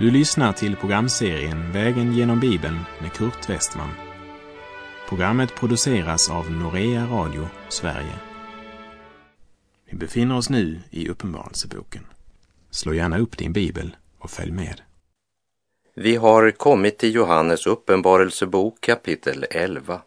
Du lyssnar till programserien Vägen genom Bibeln med Kurt Westman. Programmet produceras av Norea Radio Sverige. Vi befinner oss nu i Uppenbarelseboken. Slå gärna upp din bibel och följ med. Vi har kommit till Johannes uppenbarelsebok kapitel 11.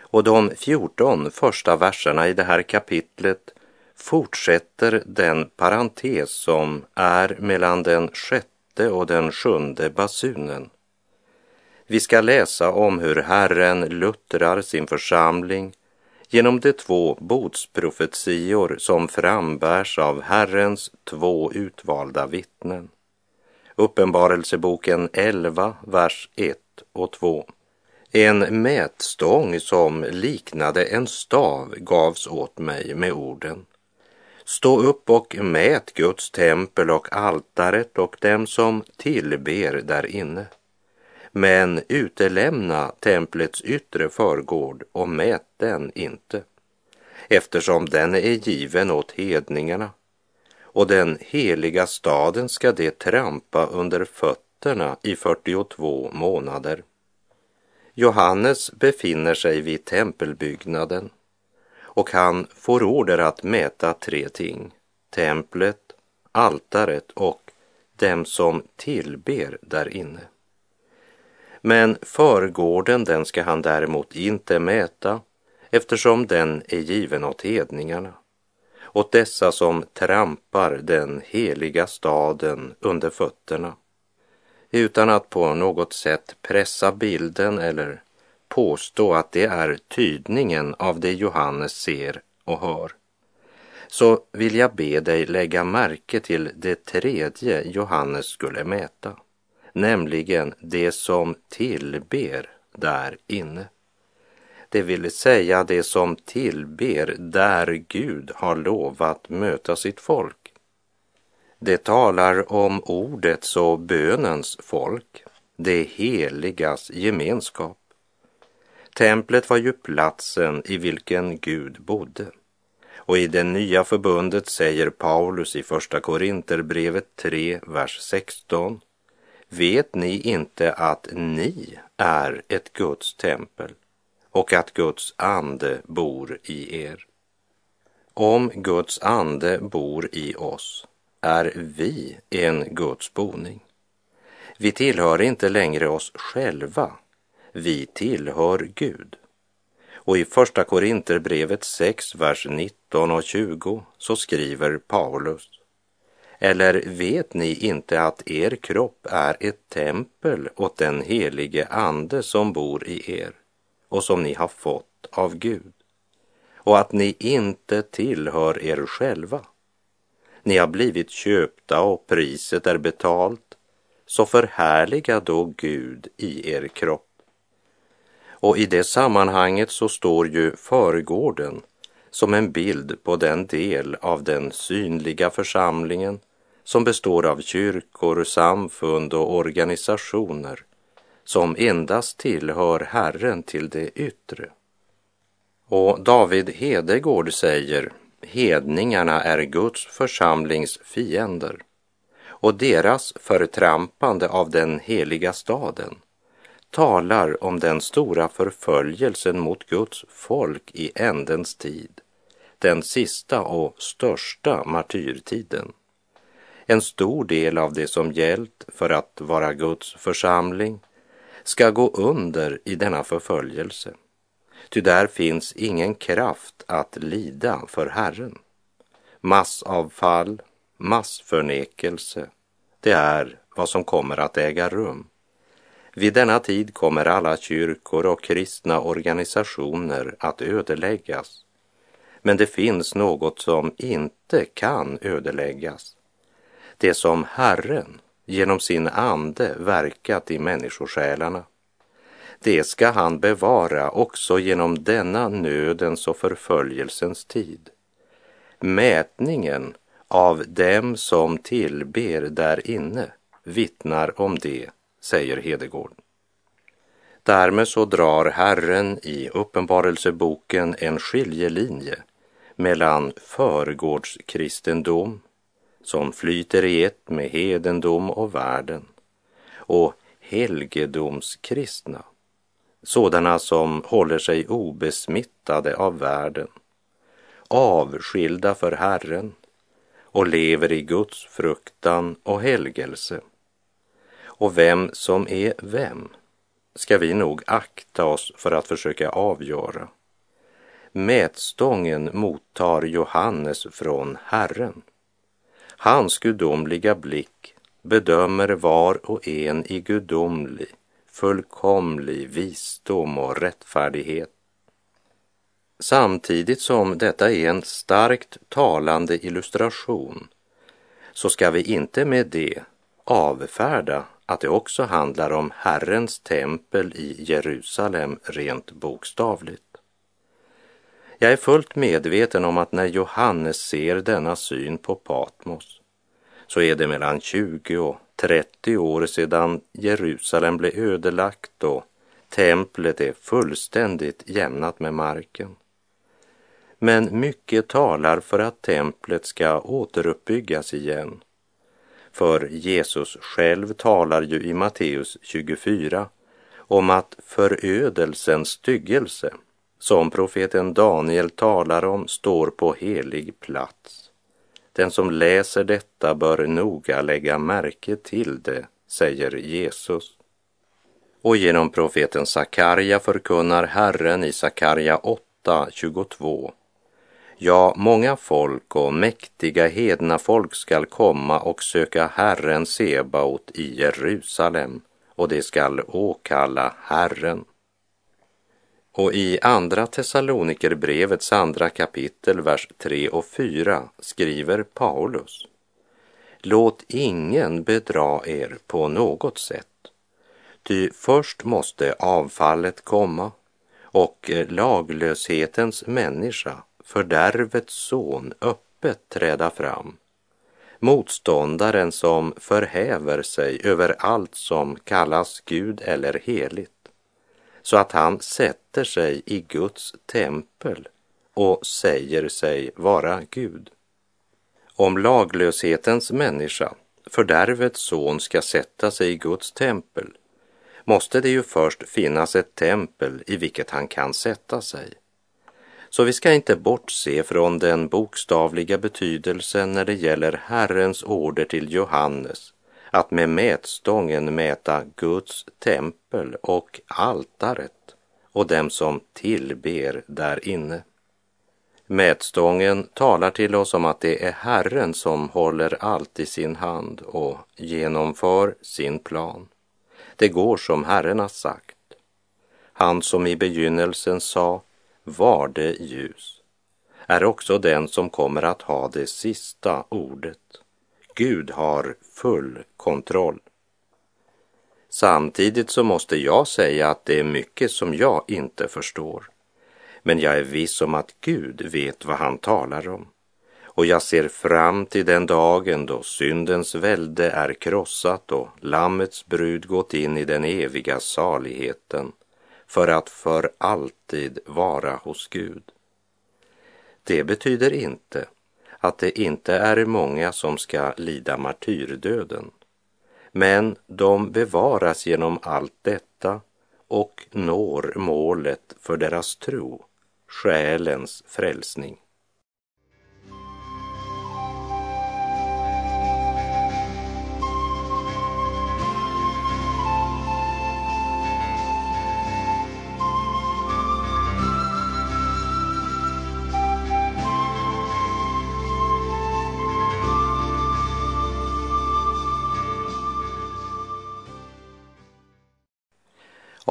Och de 14 första verserna i det här kapitlet fortsätter den parentes som är mellan den sjätte och den sjunde basunen. Vi ska läsa om hur Herren luttrar sin församling genom de två botsprofetior som frambärs av Herrens två utvalda vittnen. Uppenbarelseboken 11, vers 1 och 2. En mätstång som liknade en stav gavs åt mig med orden. Stå upp och mät Guds tempel och altaret och dem som tillber där inne. Men utelämna templets yttre förgård och mät den inte, eftersom den är given åt hedningarna och den heliga staden ska det trampa under fötterna i 42 månader. Johannes befinner sig vid tempelbyggnaden och han får order att mäta tre ting. Templet, altaret och dem som tillber där inne. Men förgården den ska han däremot inte mäta eftersom den är given åt hedningarna, åt dessa som trampar den heliga staden under fötterna utan att på något sätt pressa bilden eller påstå att det är tydningen av det Johannes ser och hör, så vill jag be dig lägga märke till det tredje Johannes skulle mäta, nämligen det som tillber där inne. Det vill säga det som tillber där Gud har lovat möta sitt folk. Det talar om ordets och bönens folk, det heligas gemenskap. Templet var ju platsen i vilken Gud bodde. Och i det nya förbundet säger Paulus i Första Korinterbrevet 3, vers 16. Vet ni inte att ni är ett Guds tempel och att Guds ande bor i er? Om Guds ande bor i oss är vi en Guds boning. Vi tillhör inte längre oss själva vi tillhör Gud. Och i Första Korinterbrevet 6, vers 19 och 20 så skriver Paulus eller vet ni inte att er kropp är ett tempel åt den helige Ande som bor i er och som ni har fått av Gud och att ni inte tillhör er själva? Ni har blivit köpta och priset är betalt, så förhärliga då Gud i er kropp och i det sammanhanget så står ju förgården som en bild på den del av den synliga församlingen som består av kyrkor, samfund och organisationer som endast tillhör Herren till det yttre. Och David Hedegård säger hedningarna är Guds församlings fiender och deras förtrampande av den heliga staden talar om den stora förföljelsen mot Guds folk i ändens tid, den sista och största martyrtiden. En stor del av det som gällt för att vara Guds församling ska gå under i denna förföljelse. Ty där finns ingen kraft att lida för Herren. Massavfall, massförnekelse, det är vad som kommer att äga rum. Vid denna tid kommer alla kyrkor och kristna organisationer att ödeläggas. Men det finns något som inte kan ödeläggas. Det som Herren genom sin ande verkat i människosjälarna. Det ska han bevara också genom denna nödens och förföljelsens tid. Mätningen av dem som tillber där inne vittnar om det säger Hedegård. Därmed så drar Herren i Uppenbarelseboken en skiljelinje mellan förgårdskristendom som flyter i ett med hedendom och världen och helgedomskristna, sådana som håller sig obesmittade av världen, avskilda för Herren och lever i Guds fruktan och helgelse. Och vem som är vem ska vi nog akta oss för att försöka avgöra. Mätstången mottar Johannes från Herren. Hans gudomliga blick bedömer var och en i gudomlig, fullkomlig visdom och rättfärdighet. Samtidigt som detta är en starkt talande illustration så ska vi inte med det avfärda att det också handlar om Herrens tempel i Jerusalem rent bokstavligt. Jag är fullt medveten om att när Johannes ser denna syn på Patmos så är det mellan 20 och 30 år sedan Jerusalem blev ödelagt och templet är fullständigt jämnat med marken. Men mycket talar för att templet ska återuppbyggas igen. För Jesus själv talar ju i Matteus 24 om att förödelsens styggelse som profeten Daniel talar om står på helig plats. Den som läser detta bör noga lägga märke till det, säger Jesus. Och genom profeten Sakarja förkunnar Herren i Sakarja 8.22 Ja, många folk och mäktiga hedna folk skall komma och söka Herren Sebaot i Jerusalem och det skall åkalla Herren. Och i Andra Thessalonikerbrevets andra kapitel, vers 3 och 4 skriver Paulus Låt ingen bedra er på något sätt, ty först måste avfallet komma och laglöshetens människa, fördärvets son, öppet träda fram. Motståndaren som förhäver sig över allt som kallas Gud eller heligt så att han sätter sig i Guds tempel och säger sig vara Gud. Om laglöshetens människa, fördärvets son, ska sätta sig i Guds tempel måste det ju först finnas ett tempel i vilket han kan sätta sig. Så vi ska inte bortse från den bokstavliga betydelsen när det gäller Herrens order till Johannes att med mätstången mäta Guds tempel och altaret och dem som tillber där inne. Mätstången talar till oss om att det är Herren som håller allt i sin hand och genomför sin plan. Det går som Herren har sagt. Han som i begynnelsen sa var det ljus är också den som kommer att ha det sista ordet. Gud har full kontroll. Samtidigt så måste jag säga att det är mycket som jag inte förstår. Men jag är viss om att Gud vet vad han talar om. Och jag ser fram till den dagen då syndens välde är krossat och Lammets brud gått in i den eviga saligheten för att för alltid vara hos Gud. Det betyder inte att det inte är många som ska lida martyrdöden. Men de bevaras genom allt detta och når målet för deras tro, själens frälsning.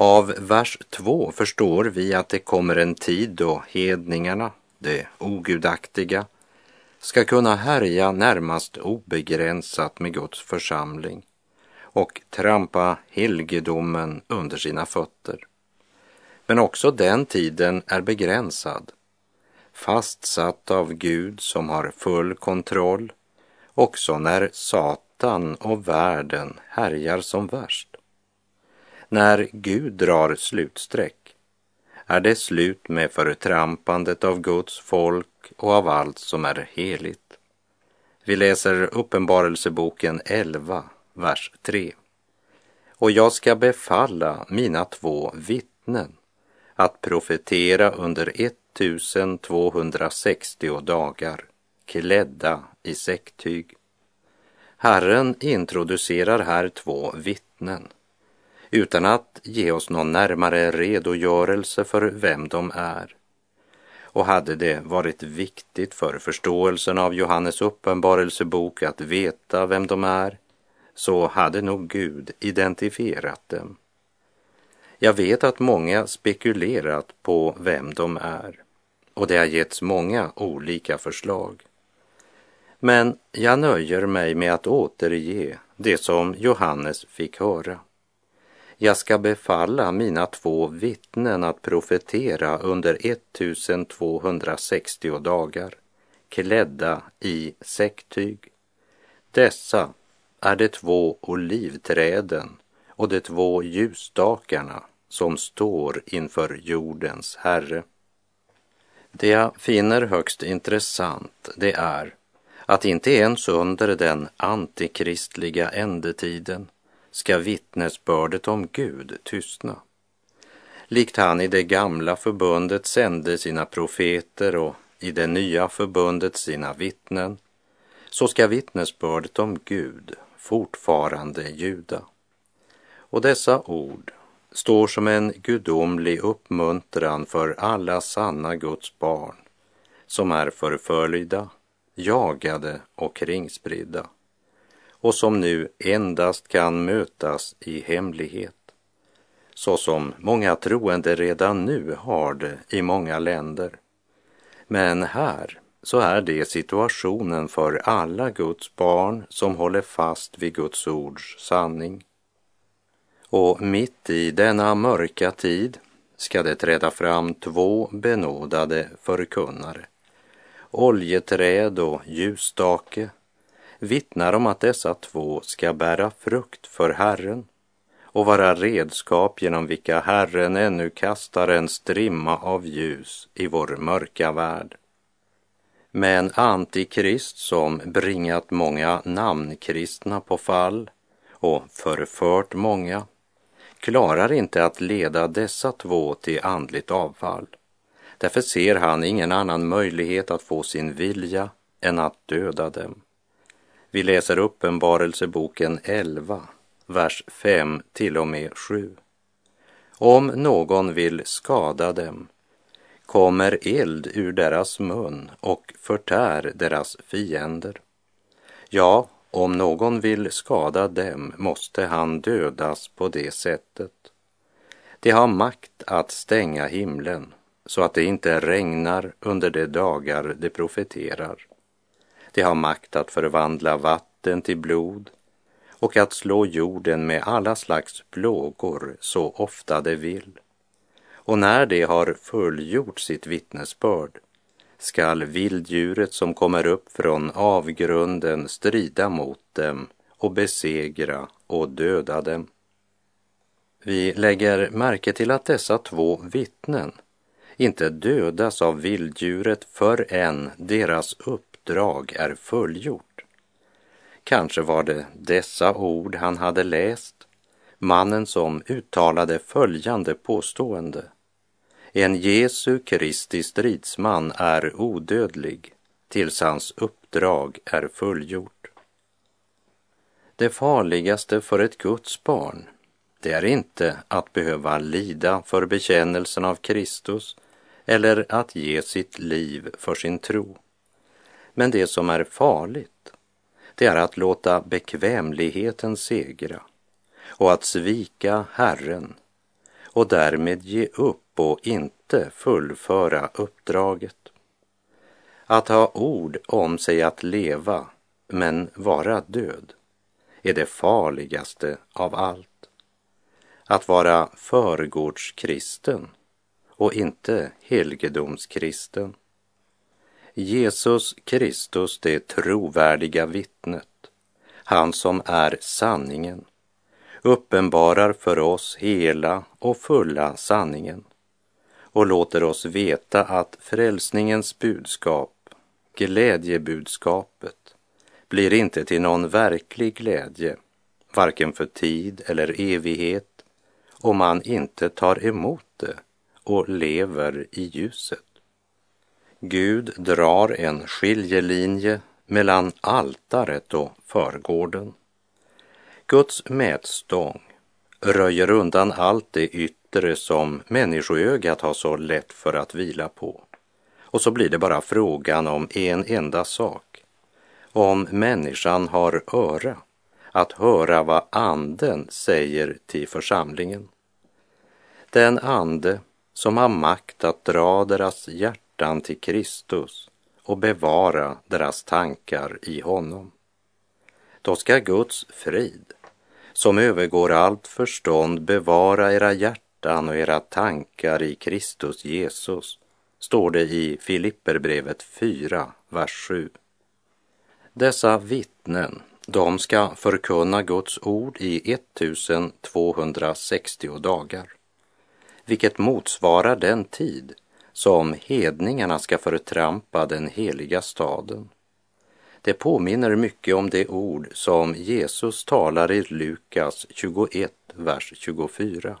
Av vers 2 förstår vi att det kommer en tid då hedningarna, det ogudaktiga, ska kunna härja närmast obegränsat med Guds församling och trampa helgedomen under sina fötter. Men också den tiden är begränsad, fastsatt av Gud som har full kontroll, också när Satan och världen härjar som värst. När Gud drar slutsträck är det slut med förtrampandet av Guds folk och av allt som är heligt. Vi läser Uppenbarelseboken 11, vers 3. Och jag ska befalla mina två vittnen att profetera under 1260 dagar klädda i säcktyg. Herren introducerar här två vittnen utan att ge oss någon närmare redogörelse för vem de är. Och hade det varit viktigt för förståelsen av Johannes uppenbarelsebok att veta vem de är, så hade nog Gud identifierat dem. Jag vet att många spekulerat på vem de är och det har getts många olika förslag. Men jag nöjer mig med att återge det som Johannes fick höra. Jag ska befalla mina två vittnen att profetera under 1260 dagar, klädda i säcktyg. Dessa är de två olivträden och de två ljusstakarna som står inför jordens Herre. Det jag finner högst intressant det är att inte ens under den antikristliga ändetiden ska vittnesbördet om Gud tystna. Likt han i det gamla förbundet sände sina profeter och i det nya förbundet sina vittnen, så ska vittnesbördet om Gud fortfarande ljuda. Och dessa ord står som en gudomlig uppmuntran för alla sanna Guds barn som är förföljda, jagade och kringspridda och som nu endast kan mötas i hemlighet så som många troende redan nu har det i många länder. Men här så är det situationen för alla Guds barn som håller fast vid Guds ords sanning. Och mitt i denna mörka tid ska det träda fram två benådade förkunnare. Oljeträd och ljusstake vittnar om att dessa två ska bära frukt för Herren och vara redskap genom vilka Herren ännu kastar en strimma av ljus i vår mörka värld. Men antikrist som bringat många namnkristna på fall och förfört många klarar inte att leda dessa två till andligt avfall. Därför ser han ingen annan möjlighet att få sin vilja än att döda dem. Vi läser Uppenbarelseboken 11, vers 5 till och med 7. Om någon vill skada dem kommer eld ur deras mun och förtär deras fiender. Ja, om någon vill skada dem måste han dödas på det sättet. De har makt att stänga himlen så att det inte regnar under de dagar de profeterar. De har makt att förvandla vatten till blod och att slå jorden med alla slags plågor så ofta de vill. Och när de har fullgjort sitt vittnesbörd skall vilddjuret som kommer upp från avgrunden strida mot dem och besegra och döda dem. Vi lägger märke till att dessa två vittnen inte dödas av vilddjuret förrän deras uppdrag är fullgjort. Kanske var det dessa ord han hade läst, mannen som uttalade följande påstående. En Jesu Kristi stridsman är odödlig tills hans uppdrag är fullgjort. Det farligaste för ett Guds barn, det är inte att behöva lida för bekännelsen av Kristus eller att ge sitt liv för sin tro. Men det som är farligt, det är att låta bekvämligheten segra och att svika Herren och därmed ge upp och inte fullföra uppdraget. Att ha ord om sig att leva men vara död är det farligaste av allt. Att vara förgårdskristen och inte helgedomskristen. Jesus Kristus, det trovärdiga vittnet, han som är sanningen, uppenbarar för oss hela och fulla sanningen och låter oss veta att frälsningens budskap, glädjebudskapet, blir inte till någon verklig glädje varken för tid eller evighet, om man inte tar emot det och lever i ljuset. Gud drar en skiljelinje mellan altaret och förgården. Guds mätstång röjer undan allt det yttre som människoögat har så lätt för att vila på. Och så blir det bara frågan om en enda sak. Om människan har öra att höra vad anden säger till församlingen. Den ande som har makt att dra deras hjärta hjärtan till Kristus och bevara deras tankar i honom. Då ska Guds frid, som övergår allt förstånd, bevara era hjärtan och era tankar i Kristus Jesus, står det i Filipperbrevet 4, vers 7. Dessa vittnen, de ska förkunna Guds ord i 1260 dagar, vilket motsvarar den tid som hedningarna ska förtrampa den heliga staden. Det påminner mycket om det ord som Jesus talar i Lukas 21, vers 24.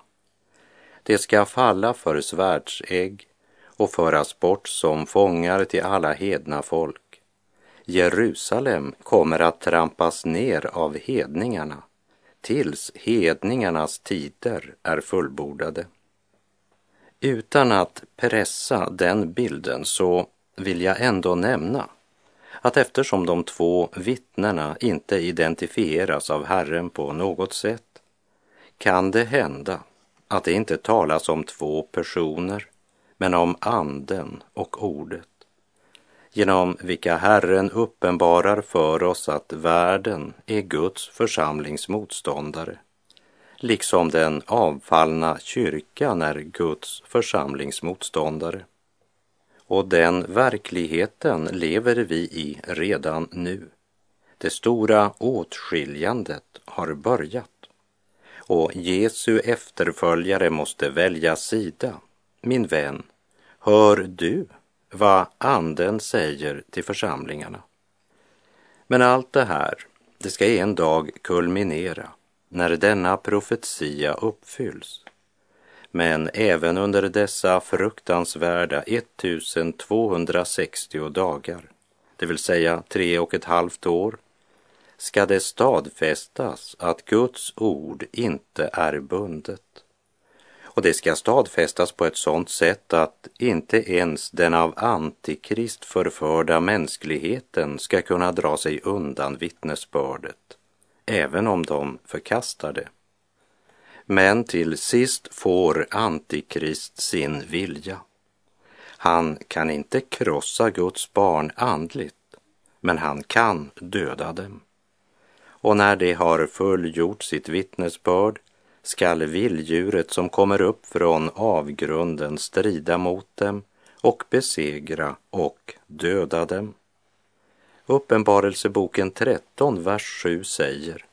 Det ska falla för svärdsägg och föras bort som fångar till alla hedna folk. Jerusalem kommer att trampas ner av hedningarna tills hedningarnas tider är fullbordade. Utan att pressa den bilden så vill jag ändå nämna att eftersom de två vittnena inte identifieras av Herren på något sätt kan det hända att det inte talas om två personer men om anden och ordet genom vilka Herren uppenbarar för oss att världen är Guds församlingsmotståndare liksom den avfallna kyrkan är Guds församlingsmotståndare. Och den verkligheten lever vi i redan nu. Det stora åtskiljandet har börjat och Jesu efterföljare måste välja sida. Min vän, hör du vad Anden säger till församlingarna? Men allt det här, det ska en dag kulminera när denna profetia uppfylls. Men även under dessa fruktansvärda 1260 dagar, det vill säga tre och ett halvt år, ska det stadfästas att Guds ord inte är bundet. Och det ska stadfästas på ett sådant sätt att inte ens den av Antikrist förförda mänskligheten ska kunna dra sig undan vittnesbördet även om de förkastar det. Men till sist får Antikrist sin vilja. Han kan inte krossa Guds barn andligt, men han kan döda dem. Och när de har fullgjort sitt vittnesbörd skall vilddjuret som kommer upp från avgrunden strida mot dem och besegra och döda dem. Uppenbarelseboken 13, vers 7 säger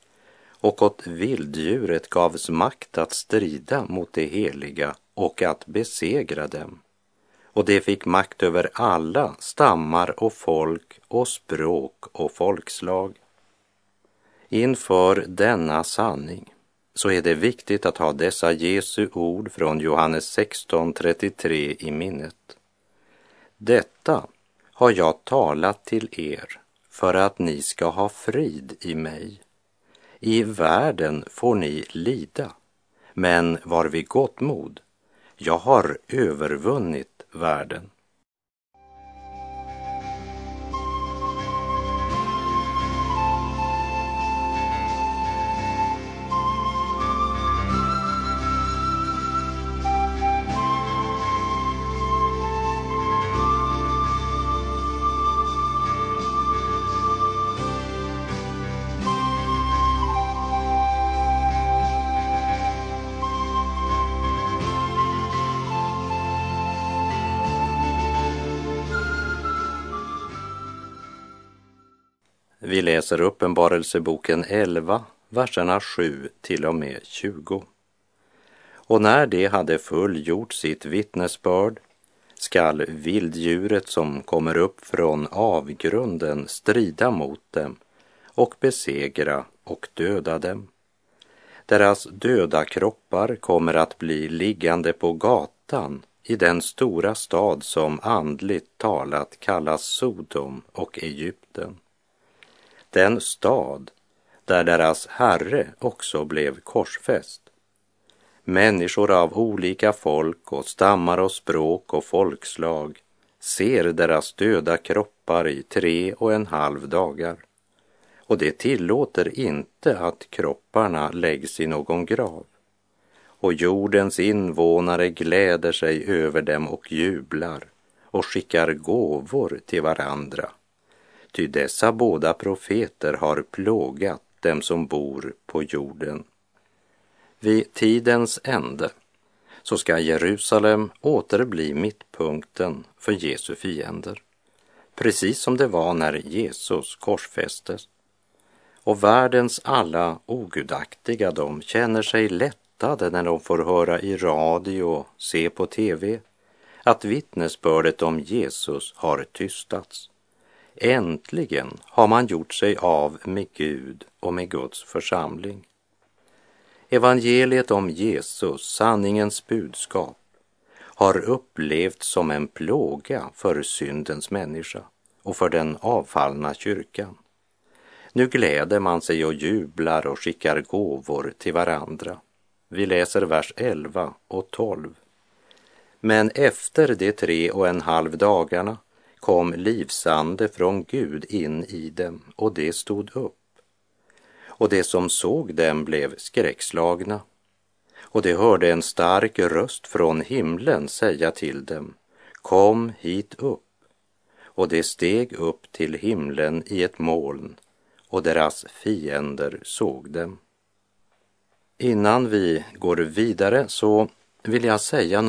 och åt vilddjuret gavs makt att strida mot det heliga och att besegra dem. Och det fick makt över alla stammar och folk och språk och folkslag. Inför denna sanning så är det viktigt att ha dessa Jesu ord från Johannes 16.33 i minnet. Detta har jag talat till er för att ni ska ha frid i mig. I världen får ni lida, men var vid gott mod. Jag har övervunnit världen. Vi läser Uppenbarelseboken 11, verserna 7 till och med 20. Och när de hade fullgjort sitt vittnesbörd skall vilddjuret som kommer upp från avgrunden strida mot dem och besegra och döda dem. Deras döda kroppar kommer att bli liggande på gatan i den stora stad som andligt talat kallas Sodom och Egypten. Den stad där deras herre också blev korsfäst. Människor av olika folk och stammar och språk och folkslag ser deras döda kroppar i tre och en halv dagar. Och det tillåter inte att kropparna läggs i någon grav. Och jordens invånare gläder sig över dem och jublar och skickar gåvor till varandra. Ty dessa båda profeter har plågat dem som bor på jorden. Vid tidens ände så ska Jerusalem åter bli mittpunkten för Jesu fiender. Precis som det var när Jesus korsfästes. Och världens alla ogudaktiga, de känner sig lättade när de får höra i radio och se på TV att vittnesbördet om Jesus har tystats. Äntligen har man gjort sig av med Gud och med Guds församling. Evangeliet om Jesus, sanningens budskap, har upplevts som en plåga för syndens människa och för den avfallna kyrkan. Nu gläder man sig och jublar och skickar gåvor till varandra. Vi läser vers 11 och 12. Men efter de tre och en halv dagarna kom livsande från Gud in i dem och det stod upp. Och de som såg dem blev skräckslagna. Och de hörde en stark röst från himlen säga till dem, kom hit upp. Och de steg upp till himlen i ett moln och deras fiender såg dem. Innan vi går vidare så vill jag säga